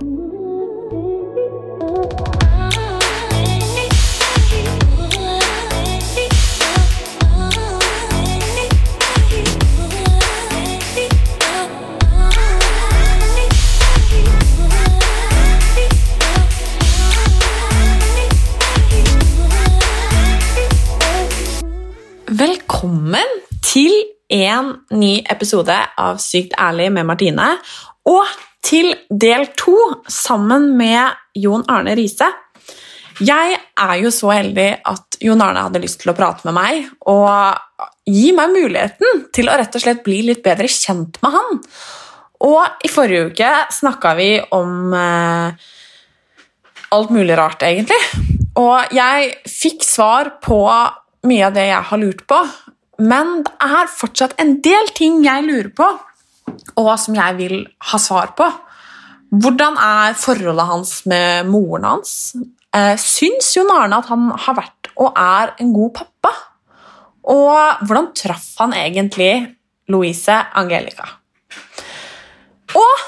Velkommen til en ny episode av Sykt ærlig med Martine. Og til del to sammen med Jon Arne Riise. Jeg er jo så heldig at Jon Arne hadde lyst til å prate med meg og gi meg muligheten til å rett og slett bli litt bedre kjent med han. Og i forrige uke snakka vi om eh, alt mulig rart, egentlig. Og jeg fikk svar på mye av det jeg har lurt på, men det er fortsatt en del ting jeg lurer på, og som jeg vil ha svar på. Hvordan er forholdet hans med moren hans? Eh, syns Jon Arne at han har vært og er en god pappa? Og hvordan traff han egentlig Louise Angelica? Og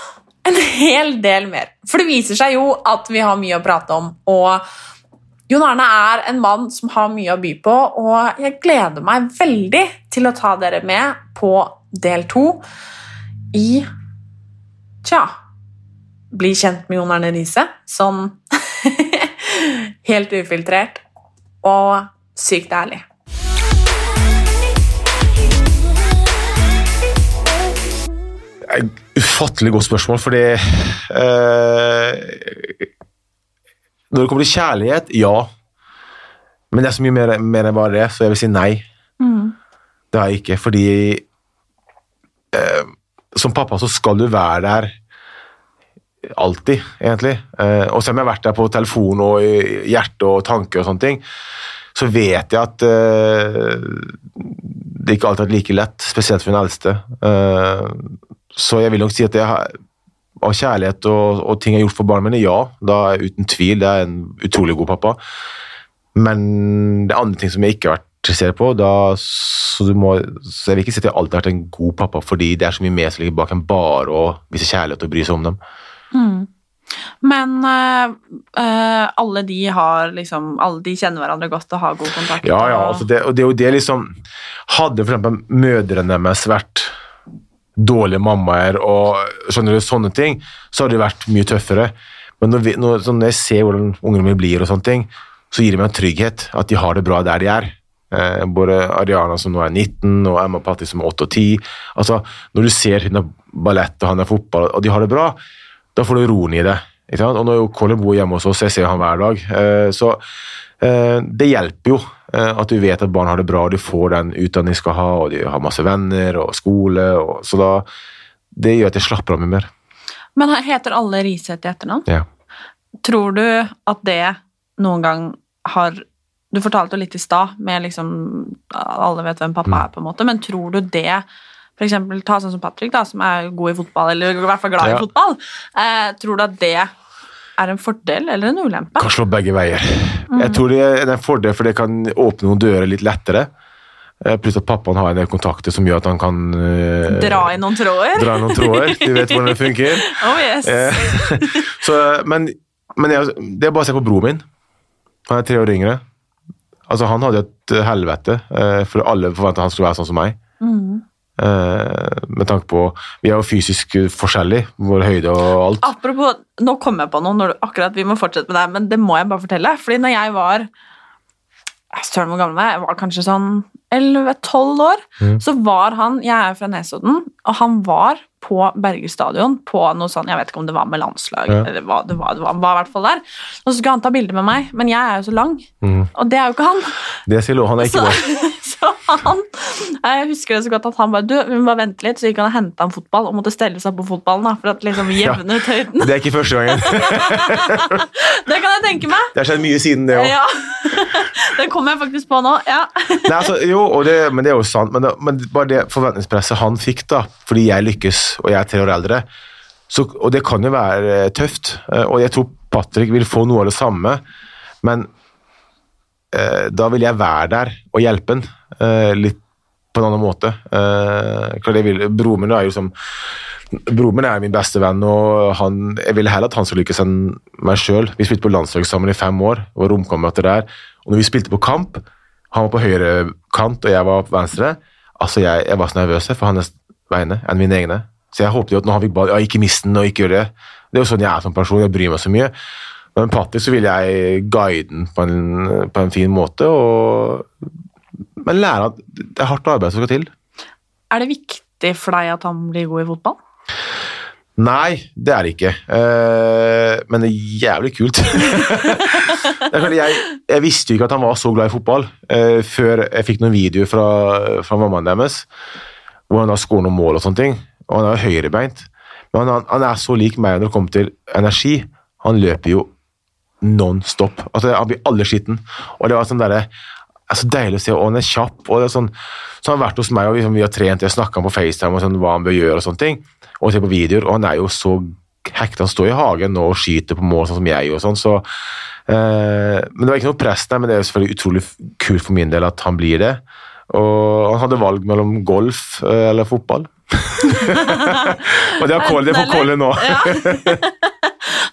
en hel del mer. For det viser seg jo at vi har mye å prate om. Og Jon Arne er en mann som har mye å by på, og jeg gleder meg veldig til å ta dere med på del to i Tja Bli kjent med Jon Arne Riise sånn helt ufiltrert og sykt ærlig. Ufattelig godt spørsmål, fordi eh, Når det kommer til kjærlighet, ja. Men det er så mye mer, mer enn bare det, så jeg vil si nei. Det har jeg ikke, fordi eh, Som pappa så skal du være der alltid, egentlig. Eh, og selv om jeg har vært der på telefon og i hjerte og tanke og sånne ting, så vet jeg at eh, det ikke alltid er like lett, spesielt for den eldste. Eh, så jeg vil nok si at jeg har, av kjærlighet og, og ting jeg har gjort for barna mine, ja. Da er jeg uten tvil det er en utrolig god pappa. Men det er andre ting som jeg ikke har vært interessert på. Da, så, du må, så jeg vil ikke si at jeg alltid har vært en god pappa, fordi det er så mye mer som ligger bak enn bare å vise kjærlighet og bry seg om dem. Men eh, eh, alle de har liksom Alle de kjenner hverandre godt og har god kontakt. Ja, ja, altså det, og det er jo det liksom Hadde eksempel mødrene deres vært dårlige mammaer og skjønner du, sånne ting, så hadde det vært mye tøffere. Men når, vi, når, sånn når jeg ser hvordan ungene mine blir, og sånne ting, så gir det meg en trygghet at de har det bra der de er. Eh, både Ariana som nå er 19, og Emma Patti som er 8 og 10. Altså, når du ser hun er ballett og han er fotball, og de har det bra, da får du roen i det. Ikke sant? Og nå jo Colin bor hjemme hos oss, jeg ser han hver dag. Eh, så eh, det hjelper jo eh, at du vet at barn har det bra, og de får den utdanningen de skal ha, og de har masse venner og skole. Og, så da, det gjør at jeg slapper av mye mer. Men heter alle Riseth i etternavn? Ja. Tror du at det noen gang har Du fortalte jo litt i stad, med liksom Alle vet hvem pappa Mm. er, på en måte, men tror du det for eksempel, Ta sånn som Patrick, da, som er god i fotball, eller i hvert fall glad Ja. i fotball. Eh, tror du at det er en fordel eller en ulempe? Kan slå begge veier. Mm. Jeg tror det er en fordel, for det kan åpne noen dører litt lettere. Eh, Pluss at pappaen har en del kontakter som gjør at han kan eh, Dra i noen tråder? dra i noen tråder. Du vet hvordan det funker. Oh yes. Eh, så, men men jeg, det er bare å se på broren min. Han er tre år yngre. Altså, han hadde et eh, helvete, eh, for alle forventa han skulle være sånn som meg. Mm. Eh, med tanke på Vi er jo fysisk forskjellige, vår høyde og alt. Apropos, nå kom jeg på noe, når du, akkurat vi må fortsette med det, men det må jeg bare fortelle. Fordi når jeg var Søren hvor gammel var jeg? Jeg var kanskje sånn 11-12 år. Mm. Så var han Jeg er fra Nesodden, og han var på Berger stadion på noe sånn Jeg vet ikke om det var med landslag, Ja. eller hva det var. Det var, var i hvert fall der. Og så skulle han ta bilde med meg, men jeg er jo så lang, Mm. og det er jo ikke han. Det sier lov, han er ikke Så, det. han Jeg husker det så godt at han bare Du, vi må bare vente litt, så gikk han og henta en fotball og måtte stelle seg på fotballen da, for at liksom jevne ut høyden. Det er ikke første gangen. Det kan jeg tenke meg. Det har skjedd mye siden det òg. Ja. Det kommer jeg faktisk på nå. Ja. Nei, altså, jo, det, men det er jo sant. Men, det, men bare det forventningspresset han fikk, da, fordi jeg lykkes og jeg er tre år eldre, så, og det kan jo være eh, tøft. eh, Og jeg tror Patrick vil få noe av det samme, men eh, da vil jeg være der og hjelpe han litt på en annen måte. Eh, Broren min er jo som Broren min er min beste venn, og han, jeg ville heller at han skulle lykkes enn meg sjøl. Vi spilte på landslag sammen i fem år, og romkamerater der. Og når vi spilte på kamp, han var på høyre kant, og jeg var på venstre. Altså, jeg, jeg var så nervøs for hans vegne enn mine egne. Så jeg håpet jo at når han fikk ball, ja, ikke mist den, og ikke gjør det. Det er jo sånn jeg er som person, jeg bryr meg så mye. Men Patti så vil jeg guide den på en, på en fin måte, og, men lære at det er hardt arbeid som skal til. Er det viktig for deg at han blir god i fotball? Nei, det er det ikke. Eh, men det er jævlig kult. jeg, jeg, visste jo ikke at han var så glad i fotball eh, før jeg fikk noen videoer fra, fra mammaen deres hvor han har skåret noen mål og sånne ting. Og han er høyrebeint. Men han, han, er så lik meg når det kommer til energi. Han løper jo non stop. Altså, han blir aldri skitten. Og det var sånn derre er så deilig å se, og han er kjapp. og det er sånn, Så han har vært hos meg, og liksom, vi har trent, jeg snakka på FaceTime og sånn, hva han bør gjøre, og sånne ting, og ser på videoer, og han er jo så hekta. Han står i hagen nå og skyter på mål, sånn som jeg og sånn, så eh, Men det var ikke noe press der, men det er jo selvfølgelig utrolig kult for min del at han blir det. Og han hadde valg mellom golf eh, eller fotball. og det har Kåle nå.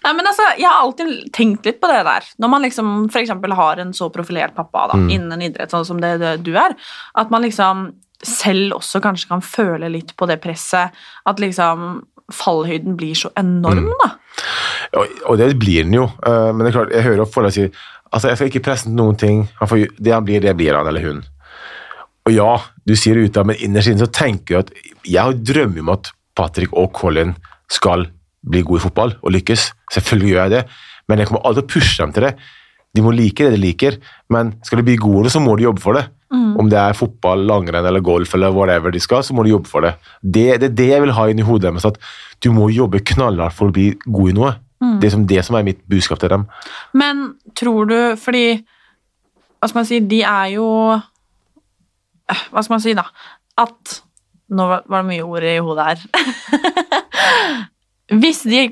Nei, men altså, Jeg har alltid tenkt litt på det der. Når man liksom f.eks. har en så profilert pappa da, mm. innen idrett, sånn som det, det, du er, at man liksom selv også kanskje kan føle litt på det presset. At liksom fallhøyden blir så enorm, da. Og, og det blir den jo, uh, men det er klart, jeg hører opp folk si altså jeg skal ikke presse noen ting. Får, det han blir, det blir han eller hun. Og ja, du sier det ut av, men innerst inne så tenker jeg at jeg drømmer om at Patrick og Colin skal bli god i fotball og lykkes. Selvfølgelig gjør jeg det, men jeg kommer aldri til å pushe dem til det. De må like det de liker, men skal de bli gode, så må de jobbe for det. Mm. Om det er fotball, langrenn eller golf eller whatever de skal, så må de jobbe for det. Det, det er det jeg vil ha inn i hodet deres, at du må jobbe knallhardt for å bli god i noe. Mm. Det, er som det som er mitt budskap til dem. Men tror du, fordi Hva skal man si, de er jo eh, Hva skal man si, da? At Nå var det mye ord i hodet her. Hvis de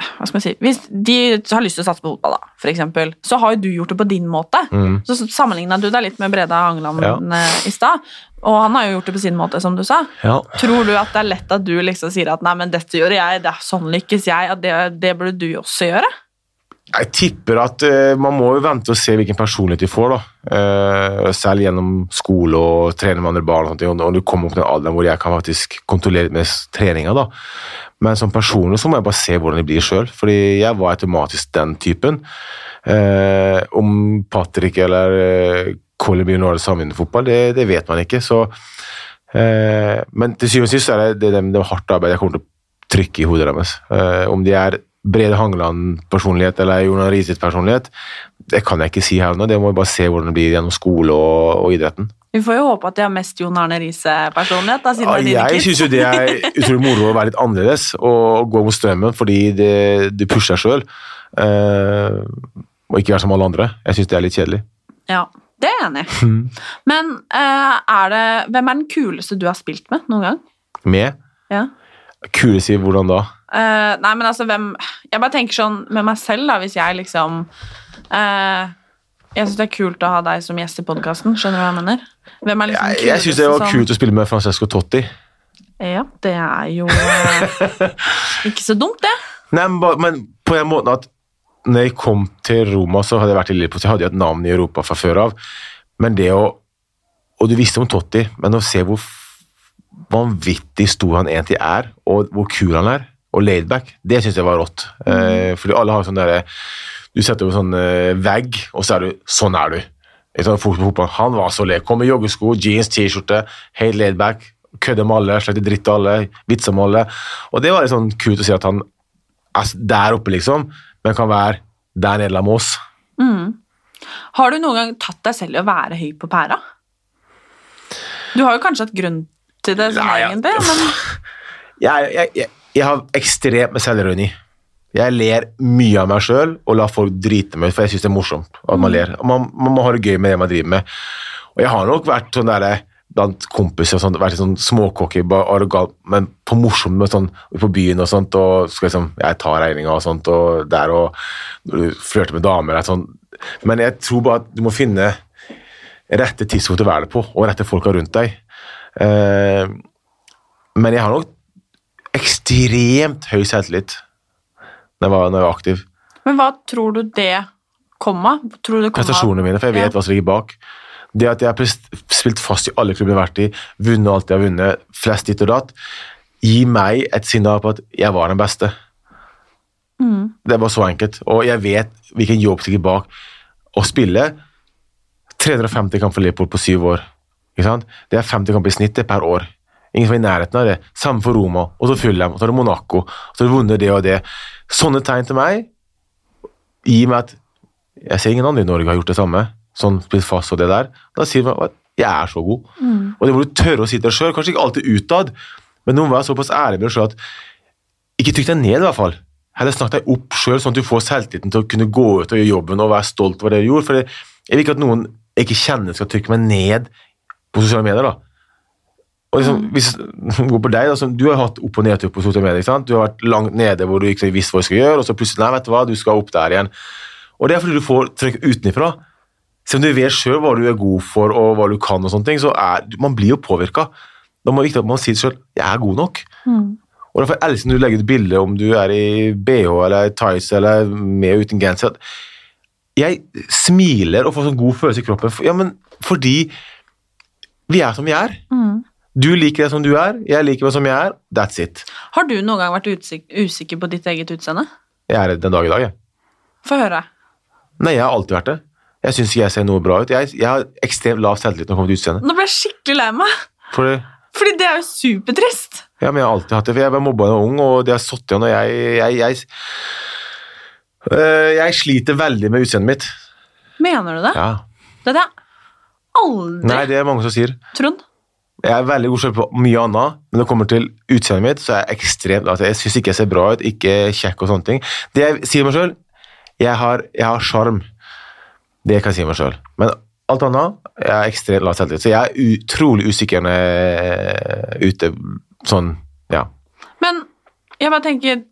hva skal man si, Hvis de har lyst til å satse på fotball, da, for eksempel, så har jo du gjort det på din måte. Mm. Så sammenligna du deg litt med Breda Hangeland ja. Eh, i stad. Og han har jo gjort det på sin måte, som du sa. Ja. Tror du at det er lett at du liksom sier at 'nei, men dette gjør jeg, det er sånn lykkes jeg', at det, det burde du også gjøre? Jeg tipper at uh, man må jo vente og se hvilken personlighet de får. da. Uh, selv gjennom skole og trene med andre barn. og sånt, og du kommer opp til en alder hvor jeg kan faktisk kontrollere med treninga. da. Men som personlig så må jeg bare se hvordan de blir sjøl, fordi jeg var automatisk den typen. Uh, om Patrick eller Colin blir noe av det samme innen fotball, det, det, vet man ikke. Så, men til syvende og sist er det, det, det, det hardt arbeid jeg kommer til å trykke i hodet deres. Om de er Brede Hangeland-personlighet eller Jonas Rises personlighet, det kan jeg ikke si her nå. Det må vi bare se hvordan det blir gjennom skole og, og idretten. Vi får jo håpe at de har mest Jon Arne Riise-personlighet. Ja, jeg syns jo det er utrolig moro å være litt annerledes og gå mot strømmen fordi det, det pusher deg sjøl. Uh, eh, og ikke være som alle andre. Jeg syns det er litt kjedelig. Ja, det er jeg enig i. Men uh, er det Hvem er den kuleste du har spilt med noen gang? Med? Ja. Kuleste hvordan da? Uh, nei, men altså, hvem Jeg bare tenker sånn med meg selv, da, hvis jeg liksom uh, jeg syns det er kult å ha deg som gjest i podkasten. Skjønner du hva jeg mener? Hvem er liksom jeg jeg syns det var kult å spille med Francesco Totti. Ja, det er jo eh, ikke så dumt, det. Nei, men, men på en måte at når jeg kom til Roma, så hadde jeg vært i så jeg hadde jo et navn i Europa fra før av. Men det å Og du visste om Totti, men å se hvor vanvittig stor han egentlig er, og hvor kul han er, og laidback, det syns jeg var rått. Eh, fordi alle har sånn derre du setter jo sånn eh, vegg, og så er du Sånn er du. Han var så lek. Kom med joggesko, jeans, T-skjorte, helt laidback. Kødder med alle, sletter dritt av alle, vitser med alle. Og det var litt sånn kult å si at han er der oppe, liksom, men kan være der nede med oss. Mm. Har du noen gang tatt deg selv i å være høy på pæra? Du har jo kanskje hatt grunn til det, sånn Nei, egentlig, men jeg, jeg, jeg, jeg har ekstremt med selvironi. Jeg ler mye av meg sjøl og lar folk drite meg ut, for jeg syns det er morsomt at man mm. ler. Man, man, må ha det gøy med det man driver med. Og jeg har nok vært sånn der, blant kompiser og sånt, vært sånn småcocky, arrogant, men på morsomt med sånn på byen og sånt, og skal liksom, jeg tar regninga og sånt, og der og når du flørter med damer og sånn. Men jeg tror bare at du må finne rette tidspunkt å være det på, og rette folka rundt deg. Eh, men jeg har nok ekstremt høy selvtillit når jeg var, når jeg var aktiv. Men hva tror du det kom av? Prestasjonene mine, for jeg vet Ja. hva som ligger bak. Det at jeg har spilt fast i alle klubber jeg har vært i, vunnet alt jeg har vunnet, flest ditt og datt, gir meg et signal på at jeg var den beste. Mm. Det var så enkelt. Og jeg vet hvilken jobb som ligger bak å spille 350 kamper for Liverpool på syv år. Det er 50 kamper i snittet per år. Ingen som er i nærheten av det. Samme for Roma, og så Fulham, og så er det Monaco. Og så har du vunnet det og det. Sånne tegn til meg gir meg at jeg ser ingen andre i Norge har gjort det samme. Sånn blitt fast og det der. Da sier man at jeg er så god. Og det må du tørre å si til deg sjøl. Kanskje ikke alltid utad, men nå var jeg såpass ærlig med deg sjøl at ikke trykk deg ned, i hvert fall. Heller snakk deg opp sjøl, sånn at du får selvtilliten til å kunne gå ut og gjøre jobben og være stolt over det du gjorde. For jeg vil ikke at noen jeg ikke kjenner, skal trykke meg ned på sosiale medier. da. Og liksom, hvis går på deg, da, Du har hatt opp- og nedtur på sosiale medier. ikke sant? Du har vært langt nede hvor du ikke visste hva du skulle gjøre, og så plutselig nei, vet du hva, du skal opp der igjen. Og Det er fordi du får trykk utenfra. Selv om du vet sjøl hva du er god for og hva du kan, og sånne ting, så er man blir jo påvirka. Da må det viktig at man sier sjøl jeg er god nok. Og Derfor elsker jeg når du legger ut bilde om du er i bh eller tights eller med og uten genser. Jeg smiler og får sånn god følelse i kroppen. Ja, men fordi vi er som vi er. Mm. Du liker deg som du er, jeg liker meg som jeg er. That's it. Har du noen gang vært usikker på ditt eget utseende? Jeg er redd den dag i dag, jeg. Få høre. Nei, jeg har alltid vært det. Jeg syns ikke jeg ser noe bra ut. Jeg, jeg har ekstremt lav selvtillit når det kommer til utseende. Nå ble jeg skikkelig lei meg, Fordi, fordi det er jo supertrist. ja, men jeg har alltid hatt det, for jeg ble mobba da jeg var ung, og det har satt igjen, og jeg jeg, jeg, Øh, jeg sliter veldig med utseendet mitt. Mener du det? Ja. Det hadde jeg aldri Nei, det er mange som sier. trodd. Jeg er veldig god på mye annet, men når det kommer til utseendet mitt, så er jeg ekstremt at Jeg syns ikke jeg ser bra ut, ikke kjekk og sånne ting. Det jeg sier meg sjøl, jeg har sjarm. Det kan jeg si meg sjøl. Men alt annet jeg er ekstremt lav selvtillit. Så jeg er utrolig usikker når jeg er ute sånn, ja. Men jeg bare tenker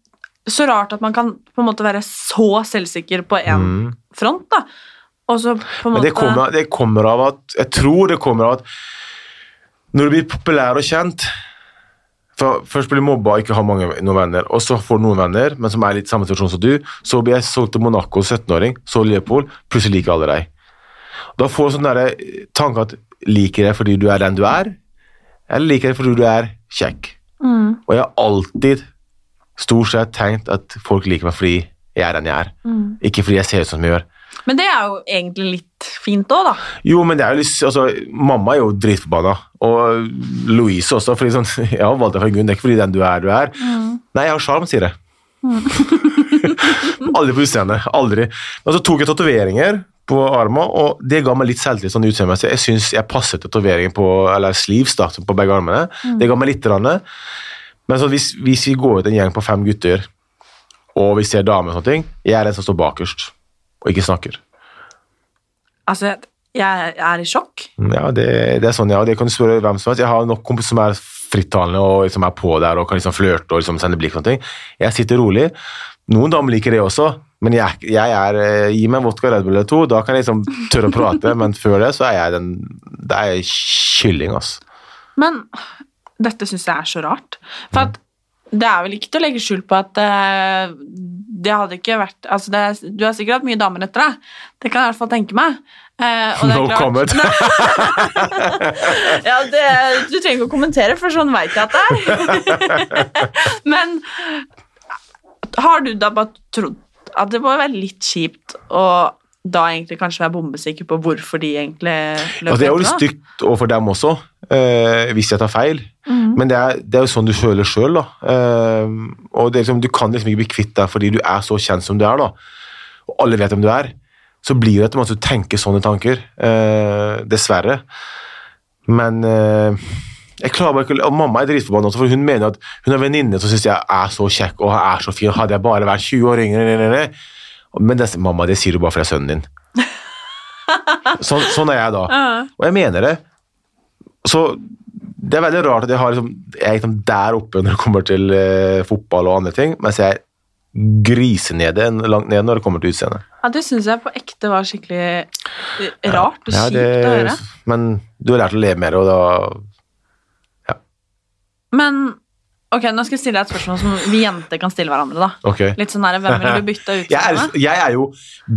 Så rart at man kan på en måte være så selvsikker på én Mm. front, da. Og så på en Men måte det kommer, det kommer av at Jeg tror det kommer av at når du blir populær og kjent for Først blir du mobba og ikke har mange, noen venner, og så får du noen venner, men som er litt samme situasjon som du. Så blir jeg solgt til Monaco, 17-åring, så Liverpool, plutselig liker alle deg. Da får du sånn derre tanke at liker jeg fordi du er den du er, eller liker jeg fordi du er kjekk. mm, Og jeg har alltid stort sett tenkt at folk liker meg fordi jeg er den jeg er, mm. ikke fordi jeg ser ut som jeg gjør. Men det er jo egentlig litt fint òg, da. Jo, men det er jo litt, altså, mamma er jo dritforbanna, og Louise også, fordi sånn, jeg har valgt deg en grunn, det er ikke fordi den du er, du er. Nei, jeg har sjarm, sier jeg. aldri på utseendet, aldri. Men så tok jeg tatoveringer på armen, og det ga meg litt selvtillit sånn utseendemessig. Jeg syns jeg passet tatoveringen på, eller sleeves da, på begge armene. Det ga meg litt. Rann. Men så hvis, hvis vi går ut en gjeng på fem gutter, og vi ser damer og sånne ting, jeg er den som står bakerst, og ikke snakker. Altså, jeg er i sjokk. Ja, det, det er sånn, ja. Det kan du spørre hvem som helst. Jeg har nok kompiser som er frittalende og liksom er på der og kan liksom flørte og liksom sende blikk og sånne ting. Jeg sitter rolig. Noen damer liker det også, men jeg, jeg er eh, Gi meg en vodka Red Bull eller to, da kan jeg liksom tørre å prate, men før det så er jeg den Det er kylling, altså. Men dette syns jeg er så rart. For at det er vel ikke til å legge skjul på at eh, det hadde ikke vært altså det Du har sikkert hatt mye damer etter deg. Det kan jeg i hvert fall tenke meg. Eh, No klart- comment. ja, det, du trenger ikke å kommentere, for sånn veit jeg at det er. Men har du da bare trodd at det må være litt kjipt å da egentlig kanskje være bombesikker på hvorfor de egentlig løp Altså, det er jo litt etter stygt overfor dem også, eh, hvis jeg tar feil. Mm. Men det er, det er jo sånn du føler sjøl, da. Eh, og det er liksom, du kan liksom ikke bli kvitt deg fordi du er så kjent som du er, da. Og alle vet hvem du er. Så blir det at du tenker sånne tanker. Uh, dessverre. Men jeg klarer bare ikke Og mamma er dritforbanna for hun mener at hun er venninne som syns jeg er så kjekk og er så fin. Hadde jeg bare vært 20 år yngre eller, eller. Men det, mamma, det sier du bare fordi jeg er sønnen din. sånn, sånn er jeg da. Og jeg mener det. Så det er veldig rart at jeg, har liksom, jeg er liksom der oppe når det kommer til eh, fotball og andre ting, mens jeg er grisenede langt ned når det kommer til utseendet. Ja, det syns jeg på ekte var skikkelig eh, rart og Ja, kjipt det- å høre. Men du har lært å leve med det, og da Men Ok, Nå skal jeg stille deg et spørsmål som vi jenter kan stille hverandre. da. Okay. Litt sånn her, Hvem ville du bytta ut med? elsker, jeg er jo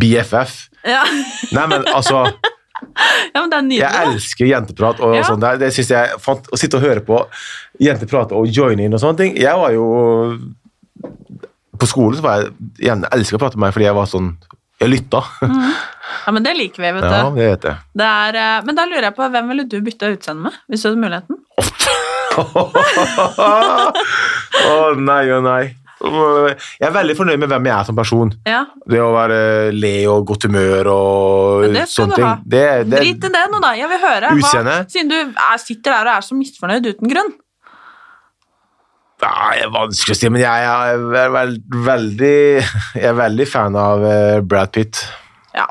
BFF. Ja. Nei, men altså ja, men det er nydelig. Jeg elsker jenteprat. og Ja. sånn Det, Det synes jeg fant, Å sitte og høre på jenter prate og joine inn og sånne ting Jeg var jo På skolen så var jeg jeg elsker å prate med meg fordi jeg var sånn Jeg lytta. Ja, men Det liker vi, vet Ja, det vet jeg. Det er, eh, men da lurer jeg på, hvem ville du bytta utseende med? Hvis du hadde muligheten? Å nei og nei. Jeg er veldig fornøyd med hvem jeg er som person. Ja, Det å være le og godt humør og sånne ting. Det, det, Drit i det nå, da. Jeg vil høre. Utseende? siden du er, sitter der og er så misfornøyd uten grunn. Nei, det er vanskelig å si, men jeg er veldig, jeg er veldig fan av eh, Brad Pitt. Ja,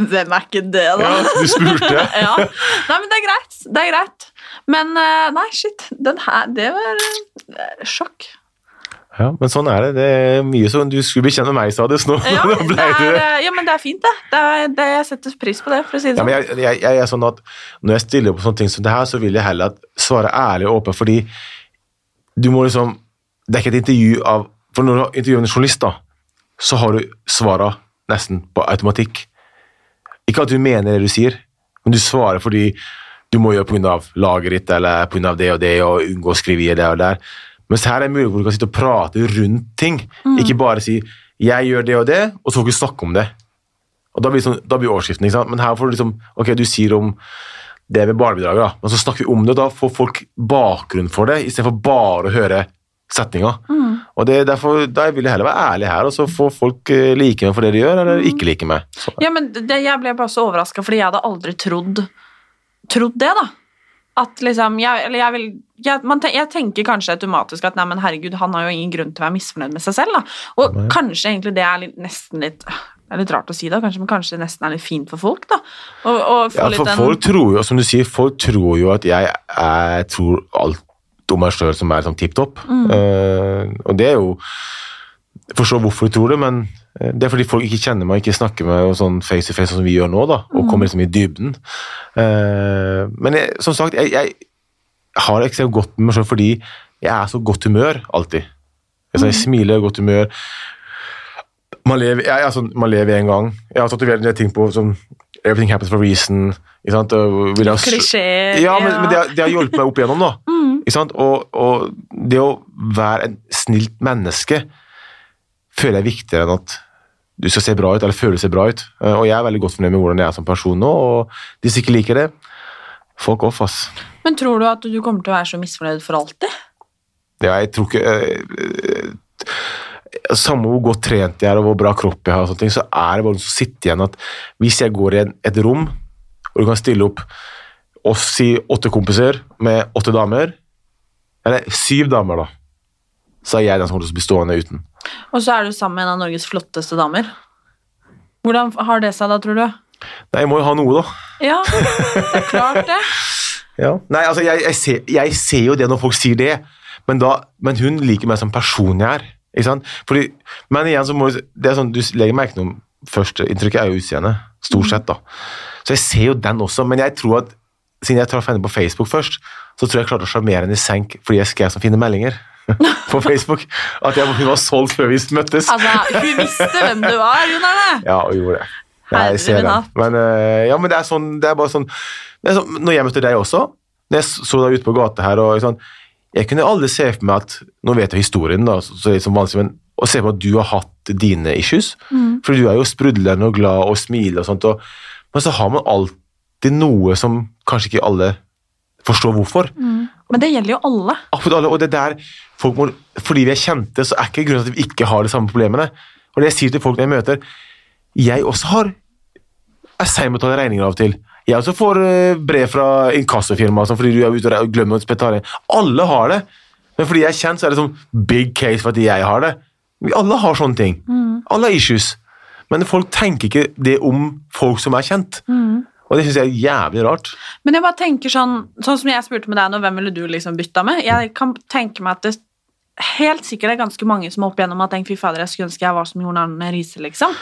hvem er ikke det, da? Ja, du spurte. ja. Nei, men det er greit. Det er greit. Men eh, nei, shit. Den her, det var eh, sjokk. Ja, men sånn er det. Det er mye sånn, Du skulle bli kjent med meg, du. Nå, Ja, nå det er, eh, ja, men det er fint, det. det, er, det jeg setter pris på det, for å si det ja, sånn. men jeg, jeg, jeg er sånn at Når jeg stiller på sånne ting som det her, så vil jeg heller svare ærlig og åpen, fordi du må liksom Det er ikke et intervju av For når du har intervjuet en journalist, da, så har du svara nesten på automatikk. Ikke at du mener det du sier, men du svarer fordi du må gjøre pga. laget ditt eller pga. det og det, og unngå å skrive i det og der. Mens her er det mulig hvor du kan sitte og prate rundt ting. Ikke bare si 'jeg gjør det og det', og så får du ikke snakke om det. Og Da blir, sånn, da blir overskriften, ikke sant? Men her får du liksom Ok, du sier om det med barnebidraget, da, men så snakker vi om det, og da får folk bakgrunn for det, istedenfor bare å høre setninga. Og det, derfor, Da vil jeg heller være ærlig her, og så får folk eh, like meg for det de gjør, eller ikke like meg. Så, Ja, men det, Jeg ble bare så overraska, fordi jeg hadde aldri trodd, trodd det, da. At liksom Jeg, eller jeg vil jeg, man, jeg tenker kanskje automatisk at nei, men herregud, han har jo ingen grunn til å være misfornøyd med seg selv. da. Og Nei. kanskje egentlig det er litt, nesten litt det er litt rart å si det, kanskje, men kanskje det nesten er litt fint for folk, da. Og, og få ja, for folk tror jo, som du sier, folk tror jo at jeg, jeg tror alt om meg sjøl som er sånn tipp topp. Eh, og det er jo forstår hvorfor de tror det, men det er fordi folk ikke kjenner meg, ikke snakker med sånn face to face som vi gjør nå, da, og kommer liksom i dybden. Eh, men jeg, som sagt, jeg, jeg har så godt med meg sjøl fordi jeg er så godt humør alltid. Altså, jeg smiler, godt humør. Man lever, jeg, altså, man lever en gang. Jeg har tatovert en ting på som Everything happens for a reason. Ikke sant? Klisjé Ja, men, men det, har- det har hjulpet meg opp igjennom, da. Ikke sant? Og, og det å være en snilt menneske føler jeg er viktigere enn at du skal se bra ut, eller føle seg bra ut. Eh, Og jeg er veldig godt fornøyd med hvordan jeg er som person nå, og de som ikke liker det, folk off, ass. Men tror du at du kommer til å være så misfornøyd for alltid? Ja, jeg tror ikke øh, eh, Samme hvor godt trent jeg er og hvor bra kropp jeg har, og sånne ting, så er det bare noe som sitter igjen at hvis jeg går i et rom, og du kan stille opp oss si åtte kompiser med åtte damer, eller syv damer, da, så er jeg den som kommer til å bli stående uten. Og så er du sammen med en av Norges flotteste damer. Hvordan har det seg da, tror du? Nei, jeg må jo ha noe, da. Ja, det er klart det. Ja. Nei, altså, jeg, jeg, ser, jeg ser jo det når folk sier det, men, da, men hun liker meg som person jeg er. Ikke sant? Fordi, men igjen så må det er sånn, Du legger merke til noe Første inntrykket er jo utseendet, stort sett. da. Så jeg ser jo den også, men jeg tror at siden jeg traff henne på Facebook først, så tror jeg jeg klarte å sjarmere henne i senk fordi jeg skrev så fine meldinger på Facebook. At jeg, hun var solgt før vi møttes. Altså, Hun visste hvem du var, Jon Arne. Ja, og gjorde det. Nei, Jeg ser den. Men, eh, ja, men det er sånn, det er bare sånn, det er sånn Når jeg møtte deg også, når jeg så deg ute på gata her og sånn, Jeg kunne aldri se for meg at Nå vet jeg historien, da, så det er vanskelig vanlig, men å se på at du har hatt dine issues. For du er jo sprudlende og glad og smiler og sånt, og, men så har man alltid noe som kanskje ikke alle forstår hvorfor. Men det gjelder jo alle. Absolutt alle, og det der folk må, Fordi vi er kjente, så er ikke grunnen til at vi ikke har de samme problemene. Og det jeg sier til folk når jeg møter Jeg også har er sein med å betale regninger av og til. Jeg også får eh, brev fra inkassofirma sånn, fordi du er ute og glemmer å betale. Alle har det. Men fordi jeg er kjent, så er det sånn big case for at jeg har det. Vi alle har sånne ting. Alle har issues. Men folk tenker ikke det om folk som er kjent. Og det syns jeg er jævlig rart. Men jeg bare tenker sånn, sånn som jeg spurte med deg nå, hvem ville du liksom bytta med? Jeg kan tenke meg at det helt sikkert er ganske mange som opp igjennom har tenkt fy fader, jeg skulle ønske jeg var som Jon Arne Riise, liksom.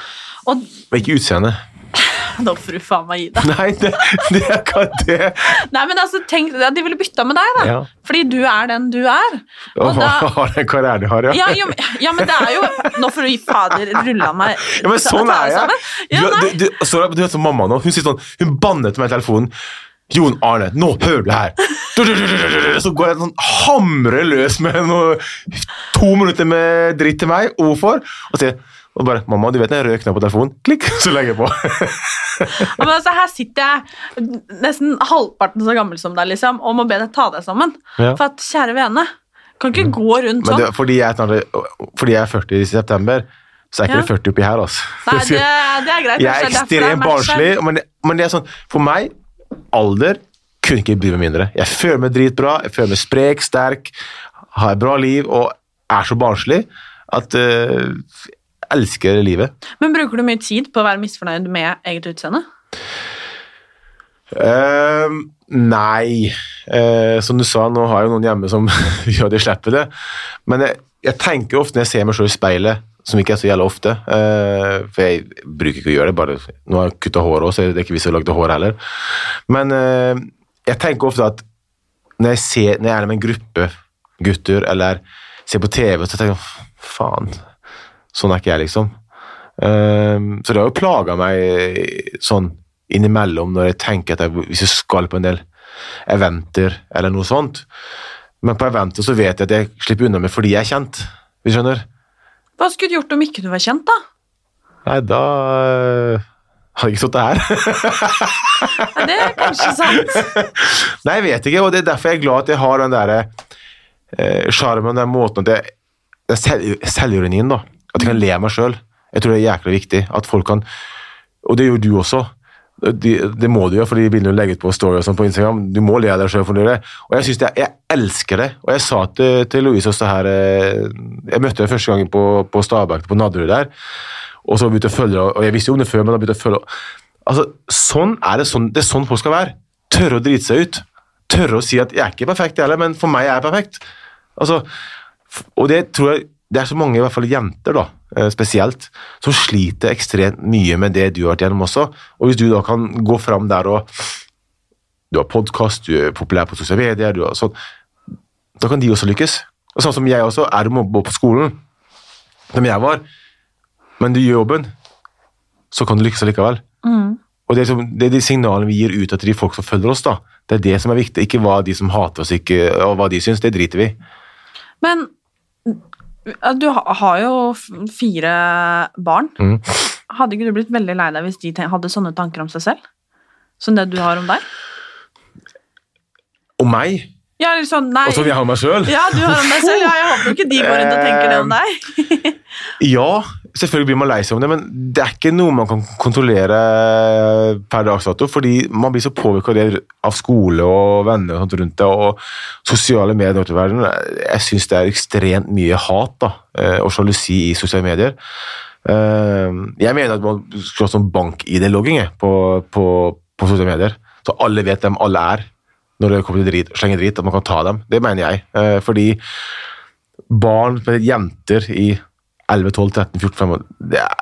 Og Og ikke utseende. Nå får du faen meg gi deg. Nei, det, det er ikke det. Nei, men altså, tenk, De ville bytta med deg, da. Ja. Fordi du er den du er. Og da, har den karrieren du har, ja. ja, jo, men- ja, men det er jo Nå får du gi fader rulla meg Ja, men sånn er jeg. Ja, Du, du, du, så, du vet som mamma nå, hun sier sånn, hun banner til meg i telefonen. Jon Arne, nå hører du her. Så går jeg sånn hamrer løs med noe, to minutter med dritt til meg. Hvorfor? Og sier og bare, mamma, du vet når jeg røkner på telefonen? Klikk, så legger jeg på. Ja, men altså, her sitter jeg nesten halvparten så gammel som deg liksom, og må be deg ta deg sammen. Ja. For at, kjære vene, kan ikke gå rundt sånn. fordi, jeg, fordi jeg er 40 i september, så er ikke Ja. det 40 oppi her, altså. Nei, det, det er greit. Jeg er ekstremt barnslig, men, men det er sånn, for meg, alder kunne ikke bry meg mindre. Jeg føler meg dritbra, jeg føler meg sprek, sterk, har et bra liv og er så barnslig at uh, elsker livet. Men bruker du mye tid på å være misfornøyd med eget utseende? Uh, nei, Uh, som du sa, nå har jeg jo noen hjemme som gjør det slipper det, men jeg, jeg tenker ofte når jeg ser meg selv i speilet, som ikke er så jævlig ofte, uh, for jeg bruker ikke å gjøre det, bare nå har jeg kuttet håret også, så det er ikke vist å lage hår heller. Men eh, jeg tenker ofte at når jeg, ser, når jeg er med en gruppe gutter, eller ser på TV, så tenker jeg, faen, sånn er ikke jeg liksom. Eh, så det har jo plaga meg sånn innimellom når jeg tenker at jeg, hvis jeg skal på en del eventer eller noe sånt. Men på eventer så vet jeg at jeg slipper unna med fordi jeg er kjent. Hvis du skjønner? Hva skulle du gjort om ikke du var kjent, da? Nei, da øh, hadde jeg ikke sittet her. Det er kanskje sant. Nei, jeg vet ikke, og det er derfor jeg er glad at jeg har den derre sjarmen, den måten at jeg selvironien, da. At jeg kan le av meg sjøl. Jeg tror det er jækla viktig at folk kan Og det gjør du også. Det, det må du gjøre, for de begynner å legge ut på Story og sånn på Instagram. Du må le av deg sjøl for det. Og jeg synes det, jeg elsker det. Og jeg sa til, til Louise også her eh, Jeg møtte henne første gangen på, på Stabæk, på Nadderud der. Og så begynte jeg å følge og jeg visste jo om det før, men da begynte å følge. Altså, sånn er det, sånn, det er sånn folk skal være. Tørre å drite seg ut. Tørre å si at 'jeg er ikke perfekt, jeg heller, men for meg er jeg perfekt'. Altså, og det tror jeg det er så mange, i hvert fall jenter da, eh, spesielt, som sliter ekstremt mye med det du har vært gjennom også. Og hvis du da kan gå fram der og Du har podkast, du er populær på sosiale medier, du har sånn, da kan de også lykkes. Og sånn som jeg også er mobba på skolen, som jeg var. Men du gjør jobben, så kan du lykkes allikevel. Og det er, som, det er de signalene vi gir ut til de folk som følger oss. da. Det er det som er viktig, ikke hva de som hater oss, ikke, og hva de syns. Det driter vi i. Men du har jo fire barn. Mm. Hadde ikke du blitt veldig lei deg hvis de hadde sånne tanker om seg selv? Som det du har om deg? Om meg, Ja, liksom, nei. og som jeg har meg sjøl. Ja, du har om deg selv. Ja, jeg håper ikke de går rundt og tenker det om deg. Ja, selvfølgelig blir man lei seg om det, men det er ikke noe man kan kontrollere per dags dato, fordi man blir så påvirka av skole og venner og sånt rundt det, og sosiale medier i verden. Jeg syns det er ekstremt mye hat da, eh, og sjalusi i sosiale medier. Eh, Jeg mener at man skal ha sånn bank-ID-logging på, på, på sosiale medier, så alle vet hvem alle er når det kommer til drit, slenge drit, at man kan ta dem. Det mener jeg. Eh, Fordi barn, jenter i 11, 12, 13, 14, 15 det er,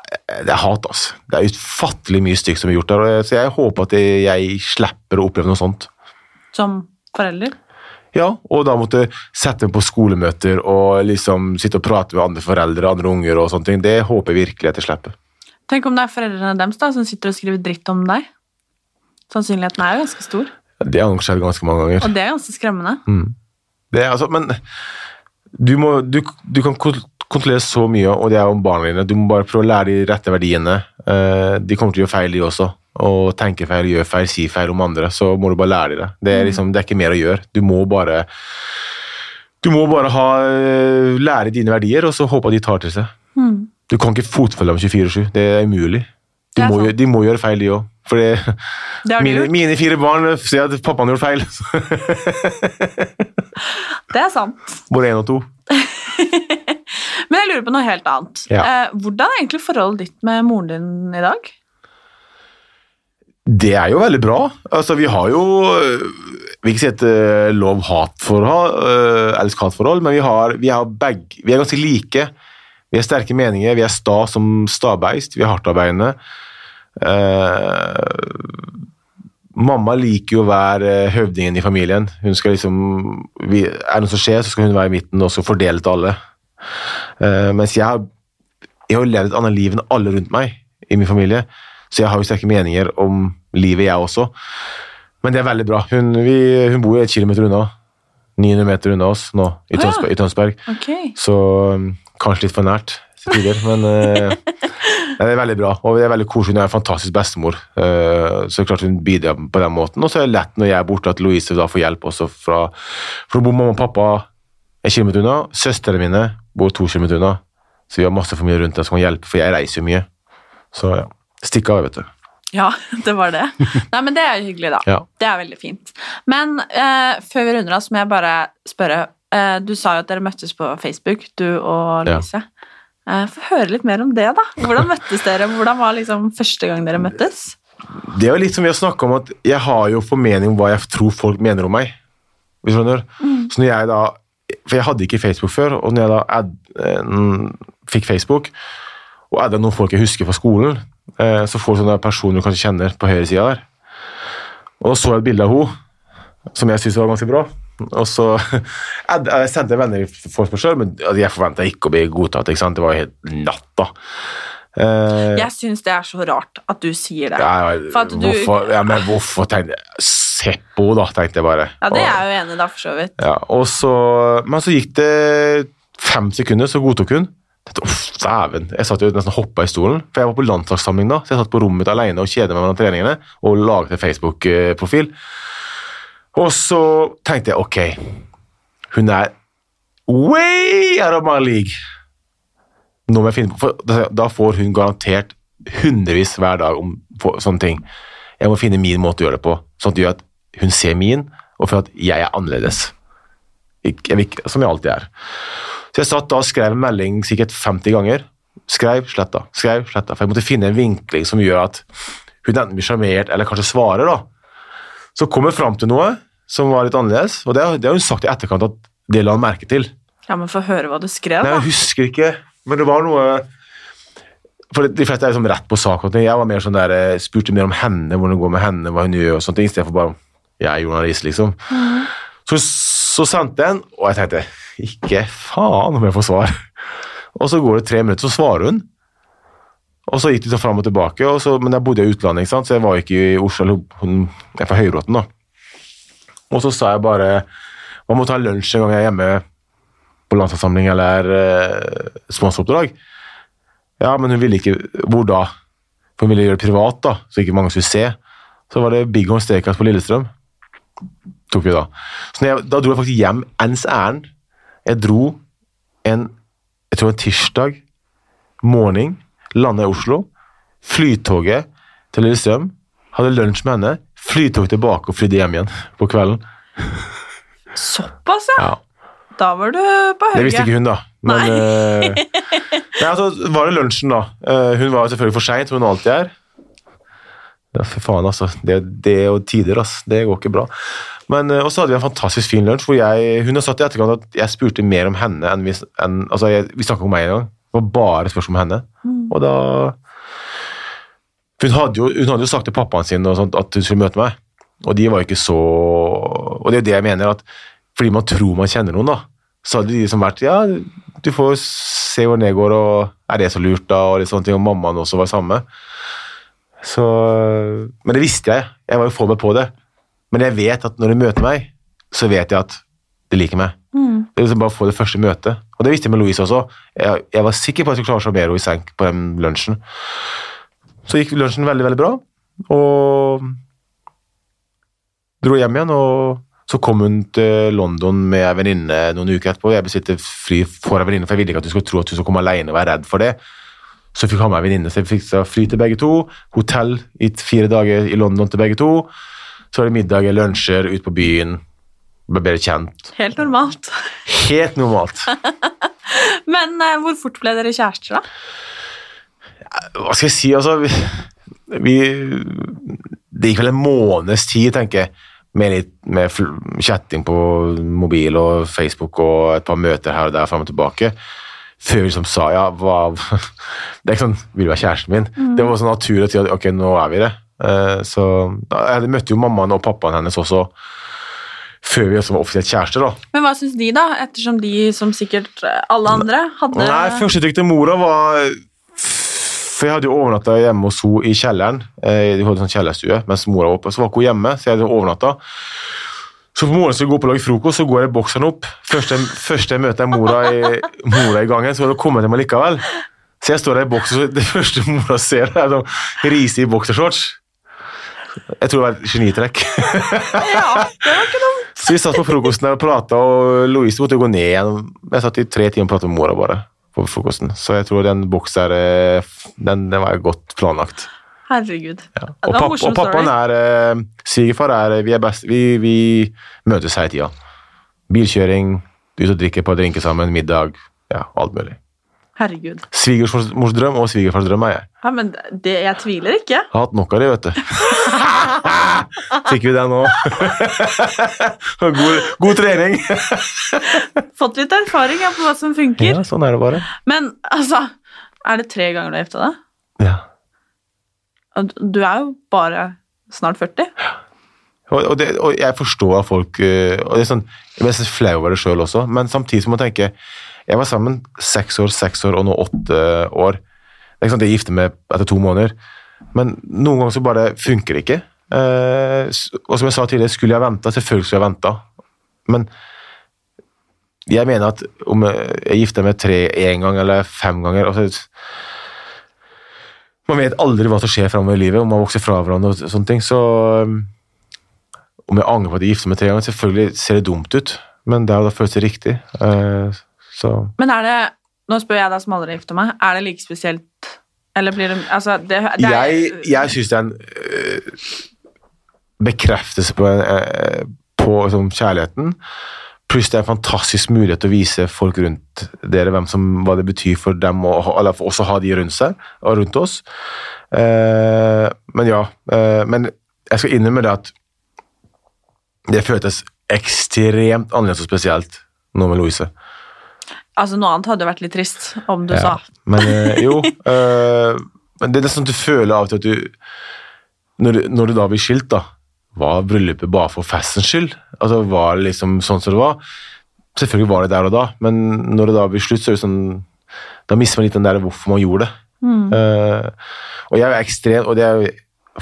det er hat, altså. Det er utfattelig mye stygt som er gjort der, så jeg håper at jeg, jeg slipper å oppleve noe sånt. Som forelder. Ja, og da måtte sette meg på skolemøter og liksom sitte og prate med andre foreldre, andre unger og sånne ting. Det håper jeg virkelig at jeg slipper. Tenk om det er foreldrene deres da, som sitter og skriver dritt om deg. Sannsynligheten er jo ganske stor, Det har nok skjedd ganske mange ganger. og det er ganske skremmende. Det er altså, men du, må, du, du kan kontrollere så mye, og det er om barna dine. Du må bare prøve å lære de rette verdiene. Eh, de kommer til å gjøre feil, de også. Og tenke feil, gjøre feil, si feil om andre. Så må du bare lære de det. Det er, liksom, det er ikke mer å gjøre. Du må bare du må bare ha, eh, lære dine verdier, og så håpe at de tar til seg. Du kan ikke fotfølge dem 24-7. Det er umulig. De, Det er må, gjøre- de må gjøre feil, de òg. For det, Det mine, mine fire barn sier at pappaen gjorde feil. Det er sant. Både én og to. Men jeg lurer på noe helt annet. Ja. Eh, hvordan er egentlig forholdet ditt med moren din i dag? Det er jo veldig bra. Altså, vi har jo øh, vil ikke si et øh, lov-hat-forhold, øh, elsk-hat-forhold, men vi, har, vi, har begge, vi er ganske like. Vi har sterke meninger, vi er sta som stabeist, vi er hardtarbeidende. Eh, mamma liker jo å være høvdingen i familien. Hun skal liksom, vi, Er det noe som skjer, så skal hun være i midten og fordele til alle. Eh, mens jeg har, jeg har levd et annet liv enn alle rundt meg i min familie, så jeg har jo sterke meninger om livet, jeg også. Men det er veldig bra. Hun, vi, hun bor jo et kilometer unna. 900 meter unna oss nå, i oh. Tønsberg. I Tønsberg. Okay. Så um, kanskje litt for nært til tider, men uh, det er veldig bra. Og det er veldig koselig. Hun er en fantastisk bestemor, eh, så klart hun bidrar på den måten. Og så er det lett når jeg er borte at Louise da får hjelp også fra For hun bor mamma og pappa en kilometer unna. Søstrene mine bor to kilometer unna, så vi har masse familie rundt der som kan hjelpe, for jeg reiser jo mye. Så ja, stikk av, vet du. Ja, det var det. Nei, men det er jo hyggelig, da. Ja. Det er veldig fint. Men eh, før vi runder av, så må jeg bare spørre. Eh, du sa jo at dere møttes på Facebook, du og Ja. Eh, Få høre litt mer om det, da. Hvordan møttes dere? Hvordan var liksom første gang dere møttes? Det er jo litt som vi har snakket om, at jeg har jo formening om hva jeg tror folk mener om meg. Hvis du skjønner? Så når jeg da, For jeg hadde ikke Facebook før, og når jeg da add, eh, fikk Facebook, og adda noen folk jeg husker fra skolen, eh, så får du sånne personer du kanskje kjenner på høyre sida der. Og da så jeg et bilde av henne som jeg syntes var ganske bra. Og så add- jeg sendte jeg venner i sjøl, men altså, jeg forventa ikke å bli godtatt. ikke sant? Det var jo helt natta. Eh, Jeg syns det er så rart at du sier det. ja, du- hvorfor, ja, men hvorfor tenkte jeg Seppo, da, tenkte jeg bare. Ja, det er jeg jo enig i, da, for så vidt. ja, så, Men så gikk det fem sekunder, så godtok hun. Dæven. Jeg satt jo nesten hoppa i stolen, for jeg var på landslagssamling da. Så jeg satt på rommet mitt alene og kjedet meg mellom treningene og laget en Facebook-profil. Og så tenkte jeg ok, hun er way out of my league. Nå må jeg finne på, da- får hun garantert hundrevis hver dag om sånne ting. Jeg må finne min måte å gjøre det på, sånn at det gjør at hun ser min, og for at jeg er annerledes. Jeg vil som jeg alltid er. Så jeg satt da og skrev en melding sikkert 50 ganger. Skrev, sletta, skrev, sletta. For jeg måtte finne en vinkling som gjør at hun enten blir sjarmert eller kanskje svarer. da. Så kom jeg fram til noe som var litt annerledes, og det, det har hun sagt i etterkant at det la han merke til. Ja, men Få høre hva du skrev, Nei, da. jeg husker ikke, men det var noe For de fleste er liksom rett på sak. Jeg var mer sånn der, eh, spurte mer om henne, hvordan det går med henne, hva hun gjør, og sånne ting, i stedet for bare jeg er journalist, liksom. Så, så sendte jeg en, og jeg tenkte ikke faen om jeg får svar. Og så går det tre minutter, så svarer hun. Og så gikk det så fram og tilbake, og så, men jeg bodde i utlandet, så jeg var ikke i Oslo. Hun, er fra Høybråten, da. Og så sa jeg bare Man må ta lunsj en gang jeg er hjemme på landslagssamling eller eh, sponsoroppdrag. Ja, men hun ville ikke Hvor da? For hun ville gjøre det privat, da, så ikke mange skulle se. Så var det Big Horn Steakhouse på Lillestrøm. Tok vi da. Så jeg, da dro jeg faktisk hjem ens ærend. Jeg dro en jeg tror en tirsdag morgen, landa i Oslo. Flytoget til Lillestrøm. Hadde lunsj med henne. Flytog tilbake og flydde hjem igjen på kvelden. Såpass, ja. Ja. Da var du på Det visste ikke hun, da. Men eh, nei, altså, var det lunsjen, da. Eh, hun var selvfølgelig for seint, som hun alltid er. Ja, fy faen, altså. Det, det og tider, altså. Det går ikke bra. Men, eh, og så hadde vi en fantastisk fin lunsj, hvor jeg, hun har sagt i etterkant at jeg spurte mer om henne enn vi, enn, altså, jeg, vi snakka om meg en gang. Det var bare spørsmål om henne. Og da hun hadde, jo, hun hadde jo sagt til pappaen sin sånt, at hun skulle møte meg, og de var ikke så Og det er det jeg mener, at fordi man tror man kjenner noen, da, så hadde de liksom vært Ja, du får se hvordan det går, og er det så lurt, da, og litt sånne ting, og mammaen også var samme. Så Men det visste jeg. Jeg var jo forberedt på det. Men jeg vet at når de møter meg, så vet jeg at de liker meg. Det er liksom bare å få det første møtet. Og det visste jeg med Louise også. Jeg, jeg var sikker på at jeg skulle klare henne i senk på den lunsjen. Så gikk lunsjen veldig, veldig bra, og dro hjem igjen. og så kom hun til London med ei venninne noen uker etterpå. Jeg bestilte fly for ei venninne, for jeg ville ikke at hun skulle tro at hun skulle komme alene og være redd for det. Så fikk ha med ei venninne, så jeg fikk fly til begge to. Hotell i fire dager i London til begge to. Så var det middager, lunsjer, ut på byen. Ble bedre kjent. Helt normalt. Helt normalt. Men eh, hvor fort ble dere kjærester, da? Hva skal jeg si, altså vi, vi Det gikk vel en måneds tid, tenker jeg, med litt med chatting på mobil og Facebook og et par møter her og der fram og tilbake. før vi liksom sa ja, hva Det er ikke sånn Vil du være kjæresten min? Det var sånn naturlig si at ok, nå er vi det. Eh, så Jeg møtte jo mammaen og pappaen hennes også før vi også var offisielt kjærester. da. Men hva syns de, da? Ettersom de, som sikkert eh, alle andre, hadde Nei, Førsteinntrykk til mora var For jeg hadde jo overnatta hjemme hos henne i kjelleren. Eh, De hadde sånn kjellerstue mens mora var oppe. Så var ikke hun hjemme, så jeg hadde overnatta. Så på morgenen skal jeg gå opp og lage frokost, så går jeg bokseren opp. Først jeg, først jeg møter mora i, mora i gangen, så hadde hun kommet til meg likevel. Så jeg står der i bokser, så det første mora ser, er sånn Riise i boksershorts. Jeg tror det var et genitrekk. Ja, det var ikke noe... Så vi satt på frokosten der og prata, og Louise måtte gå ned igjen. Jeg satt i tre timer og pratet med mora bare på frokosten. Så jeg tror den boksen der, eh, den, den var godt planlagt. Herregud. Ja. Og, papp, morsom og pappaen er eh, Svigerfar er Vi er best Vi, vi møtes hele tida. Bilkjøring, ut og drikke på drinker sammen, middag. Ja, alt mulig. Herregud. Svigers mors drøm og svigerfars drøm er jeg. Ja, men det, jeg tviler ikke. Jeg Har hatt nok av det, vet du. Fikk vi det nå? god, god trening. Fått litt erfaring ja, på hva som funker. Ja, sånn er det bare. Men altså, er det tre ganger du har gifta deg? Ja. Du er jo bare snart 40. Og, og, det, og jeg forstår at folk øh, og det er sånn, Jeg blir nesten flau over det sjøl også, men samtidig så må jeg tenke Jeg var sammen seks år, seks år og nå åtte år. Det er ikke sant, jeg gifter meg etter to måneder, men noen ganger så bare funker det ikke. Eh, og som jeg sa tidligere, skulle jeg venta? Selvfølgelig skulle jeg venta. Men jeg mener at om jeg gifter meg tre én gang eller fem ganger altså, Man vet aldri hva som skjer framover i livet, om man vokser fra hverandre og sånne ting. Så um, om jeg angrer på at jeg gifter meg tre ganger, selvfølgelig ser det dumt ut, men det er jo da føles riktig. Eh, så Men er det Nå spør jeg deg som aldri har gifta meg. Er det like spesielt Eller blir det Altså, det, det er, jeg, jeg syns det er en bekreftelse på, en, øh, på liksom, kjærligheten. Pluss det er en fantastisk mulighet til å vise folk rundt dere hvem som, hva det betyr for dem, å eller for også ha de rundt seg og rundt oss. Eh, men ja. eh, men jeg skal innrømme det at det føltes ekstremt annerledes og spesielt nå med Louise. Altså, noe annet hadde vært litt trist om du sa. Men eh, jo eh, Men det er nesten sånn at du føler av og til at du når, du når du da blir skilt, da Var bryllupet bare for festens skyld? Altså Var det liksom sånn som det var? Selvfølgelig var det der og da, men når det da blir slutt, så er det sånn Da mister man litt den der hvorfor man gjorde det. Eh, og jeg er ekstremt Og det er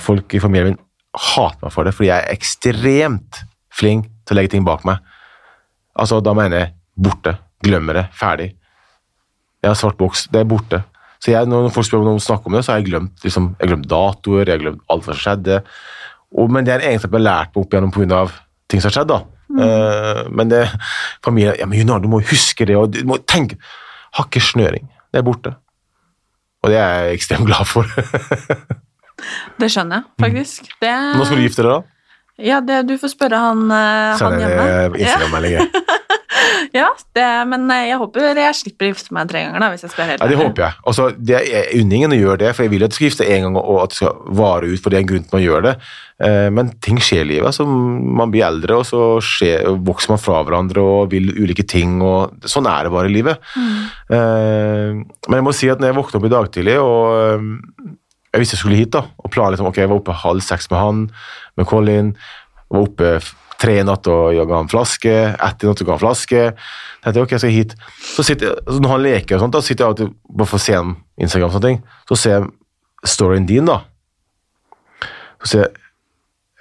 folk i familien min hater meg for det, fordi jeg er ekstremt flink til å legge ting bak meg. Altså, da mener jeg borte. Glemmer det. Ferdig. Jeg har svart boks, det er borte. Så jeg, når folk spør om noen snakker om det, så har jeg glemt, liksom, jeg glemt datoer, jeg har glemt alt som skjedde. Og, men det er en egenskap jeg har lært meg opp igjennom pga. ting som har skjedd. da. Eh, men det, familien ja, men Junar, du må huske det, og du må tenke Har ikke snøring. Det er borte. Og det er jeg ekstremt glad for. Det skjønner jeg, faktisk. Det, Nå skal du gifte deg, da? Ja, det, du får spørre han, eh, Send han en hjemme. eh, Ja, Instagram-melding. ja det, men eh, jeg håper jeg slipper å gifte meg tre ganger, da, hvis jeg skal være helt Ja, det håper jeg. Altså, det er unningen å gjøre det, for jeg vil at du skal gifte en gang og at det skal vare ut, for det er en grunn til å man gjør det. Eh, Men ting skjer i livet. Altså, man blir eldre, og så skjer, vokser man fra hverandre og vil ulike ting. og Sånn er det bare i livet. Mm. Men jeg må si at når jeg våkna opp i dag tidlig, og eh, jeg visste jeg skulle hit, da, og planla liksom, ok, jeg var oppe halv seks med han, med Colin, var oppe tre i natt og jeg ga han flaske, ett i natt og ga han flaske. Jeg tenkte, ok, jeg skal hit. Så sitter jeg, altså, når han leker og sånt, da sitter jeg alltid bare for å se ham Instagram sånne ting. Så ser jeg storyen din, da. Så ser jeg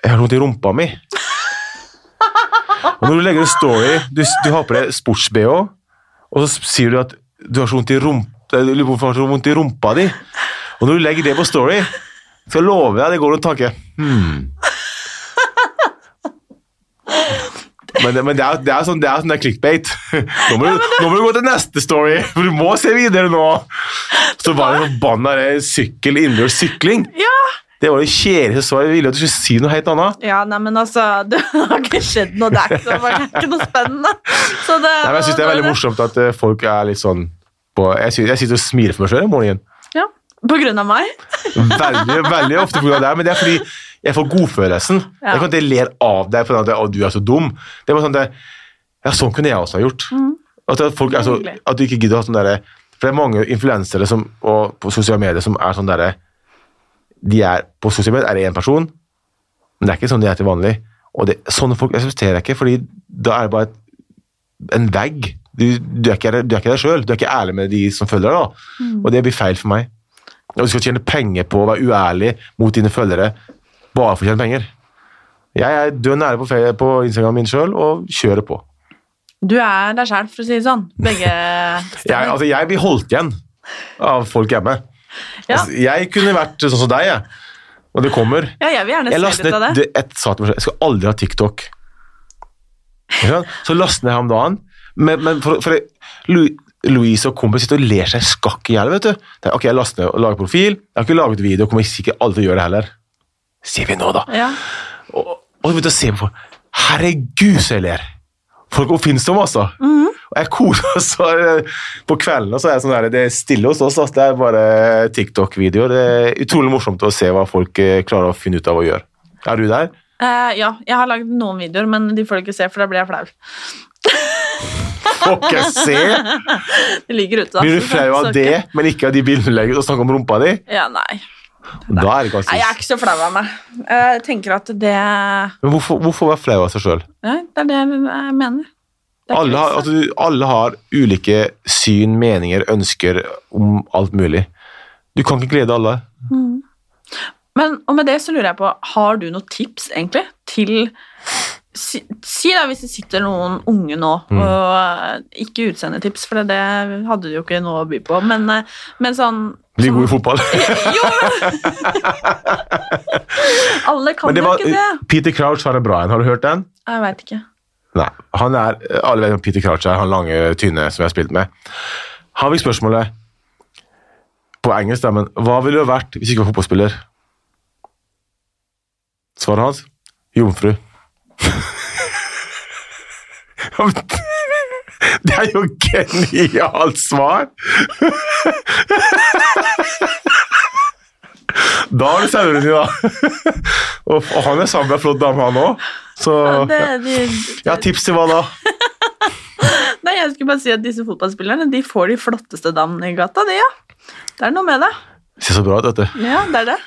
Jeg har noe i rumpa mi. Og når du legger en story, du, du har på deg sports-BH, og så sier du at du har så vondt i rumpa, så vondt i rumpa di. Og når du legger det på story, så lover jeg det går noen tanker. Hmm. Men, men det, er, det er sånn det er sånn det er clickbait. Nå må, du, nå må du gå til neste story, for du må se videre nå. Så var det forbanna sykkel, innendørs sykling. Ja, Det var det kjedeligste svaret. Jeg ville at du skulle si noe helt annet. ja, nei, men altså Det har ikke skjedd noe. Det er ikke, det er ikke noe spennende. Så det, Nei, men jeg syns det er veldig morsomt at eh, folk er litt sånn på, jeg, synes, jeg sitter og smiler for meg sjøl om morgenen. Ja, På grunn av meg? Veldig, veldig ofte på grunn av det, men det er fordi jeg får godfølelsen. Ja. Jeg kan ikke le av deg for at du er så dum. Det er sånn det, Ja, sånn kunne jeg også ha gjort. At, folk altså, at du ikke gidder å ha sånn derre For det er mange influensere som, og på sosiale medier som er sånn derre de er, På sosiale medier er det én person, men det er ikke sånn de er til vanlig. Og det, sånne folk eksisterer jeg ikke, fordi da er det bare et, en vegg. Du, du, er ikke, du er ikke deg sjøl. Du er ikke ærlig med de som følger deg. da. Og det blir feil for meg. Og du skal tjene penger på å være uærlig mot dine følgere bare for å tjene penger. Jeg er dønn nære på, på Instagram min sjøl og kjører på. Du er deg sjæl, for å si det sånn. Begge Jeg, altså, jeg blir holdt igjen av folk hjemme. Ja. Altså, jeg kunne vært sånn som deg, jeg. Og det kommer. Ja, jeg vil gjerne Jeg se litt av det. Et, et jeg skal aldri ha TikTok. Så laster jeg ham om dagen. Men, men for, for Louise og kompis sitter og ler seg skakk i hjel. vet du. Er, ok, jeg laster ned og lager profil. Jeg har ikke laget video, kommer sikkert aldri til å gjøre det heller. Sier vi nå, da. Ja. Og, og så begynte jeg å se på. Herregud, så jeg ler! Folk oppfinnsomme, altså. Og jeg koser meg så eh, På kvelden, så er det sånn der, det er stille hos oss. Altså. Det er bare TikTok-videoer. Det er utrolig morsomt å se hva folk eh, klarer å finne ut av å gjøre. Er du der? Uh, ja, jeg har lagd noen videoer, men de får du ikke se, for da blir jeg flau. Får ikke se! Det ligger ute, da. Blir du flau av det, men ikke av de bildene du legger og snakker om rumpa di? Ja, nei. Da er det nei. Jeg er ikke så flau av meg. Jeg tenker at det Men hvorfor, hvorfor være flau av seg sjøl? Det er det jeg mener. Det Alle, har- altså, alle har ulike syn, meninger, ønsker om alt mulig. Du kan ikke glede alle. Men og med det så lurer jeg på, har du noen tips egentlig til Si, si da hvis det sitter noen unge nå, Mm. og eh, ikke utseendetips, for det hadde du jo ikke noe å by på, men, eh, men sånn Bli god i fotball. Jo, Alle kan jo ikke det. Peter Crouch har en bra en. Har du hørt den? Jeg veit ikke. Nei. Han er, alle vet hvem Peter Crouch er, han lange, tynne som jeg har spilt med. Han fikk spørsmålet på engelsk, men hva ville du vært hvis du ikke var fotballspiller? Svaret hans? Jomfru. Det er jo genialt svar! Da har det sauene din, da. Og han er sammen med ei flott dame, han òg. Så Det, de, ja, tips til hva da? nei, jeg skulle bare si at disse fotballspillerne de får de flotteste damene i gata, de, ja. Det er noe med det. Ser så bra ut, vet du. Ja, det er det.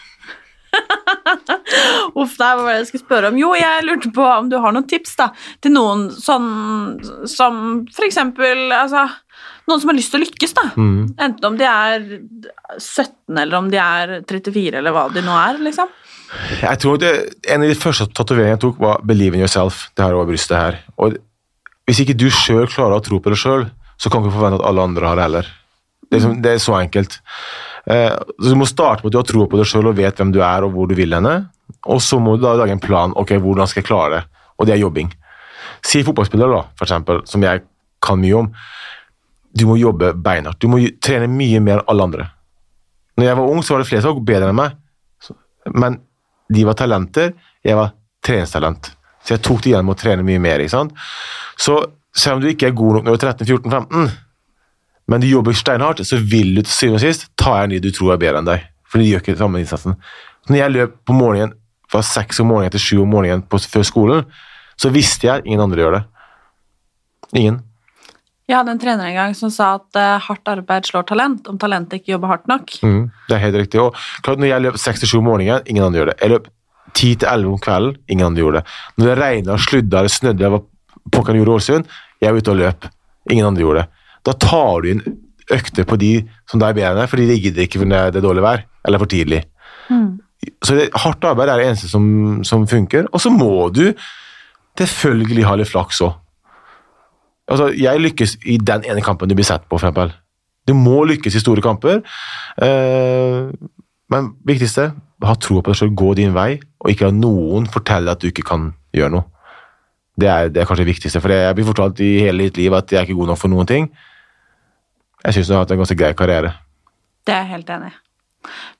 Uff, nei, hva var det jeg skulle spørre om? Jo, jeg lurte på om du har noen tips da, til noen sånn som for eksempel altså, noen som har lyst til å lykkes. da. Mm. Enten om de er 17 eller om de er 34 eller hva de nå er. liksom. Jeg tror det, En av de første tatoveringene jeg tok, var 'Believe in yourself'. Det her over brystet her. Og Hvis ikke du sjøl klarer å tro på det sjøl, så kan du ikke forvente at alle andre har det heller. Det er, liksom- det er så enkelt. Eh, så Du må starte med at du har tro på det sjøl og vet hvem du er og hvor du vil henne. Og så må du da lage en plan. ok, Hvordan skal jeg klare det? Og det er jobbing. Si fotballspillere, da, for eksempel, som jeg kan mye om. Du må jobbe beinhardt. Du må trene mye mer enn alle andre. Når jeg var ung, så var det flere som var bedre enn meg. Men de var talenter, jeg var treningstalent. Så jeg tok det igjen med å trene mye mer. ikke sant? Så selv om du ikke er god nok når du er 13-14-15, men du jobber steinhardt, så vil du til syvende og sist ta igjen de du tror er bedre enn deg. For de gjør ikke samme innsatsen. Når jeg løp på morgenen fra seks om morgenen til sju om morgenen på, før skolen, så visste jeg at ingen andre gjør det. Ingen. Jeg hadde en trener en gang som sa at uh, hardt arbeid slår talent, om talentet ikke jobber hardt nok. Mm, det er helt riktig. Og klart, når jeg løp 6-7 om morgenen, ingen andre gjør det. Jeg løp 10-11 om kvelden, ingen andre gjorde det. Når det regna, sludda eller snødde, jeg var pokker gjorde Ålesund, jeg var ute og løp. Ingen andre gjorde det. Da tar du inn økter på de som deg bedre enn fordi de gidder ikke for det er dårlig vær, eller for tidlig. Så det, hardt arbeid er det eneste som, som funker. Og så må du selvfølgelig ha litt flaks òg. Altså, jeg lykkes i den ene kampen du blir sett på, for eksempel. Du må lykkes i store kamper. Eh, men viktigste, ha tro på deg selv, gå din vei, og ikke la noen fortelle at du ikke kan gjøre noe. Det er, det er kanskje det viktigste, for jeg blir fortalt i hele mitt liv at jeg er ikke god nok for noen ting. Jeg syns du har hatt en ganske grei karriere. Det er jeg helt enig i.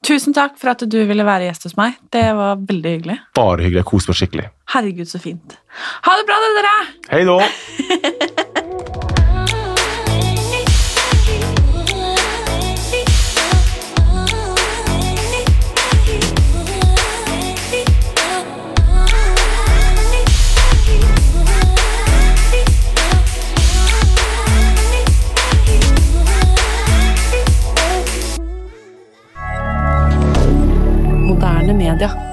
Tusen takk for at du ville være gjest hos meg. Det var veldig hyggelig. Bare hyggelig. Jeg koser meg skikkelig. Herregud, så fint. Ha det bra, dere! Hei da! milliardaire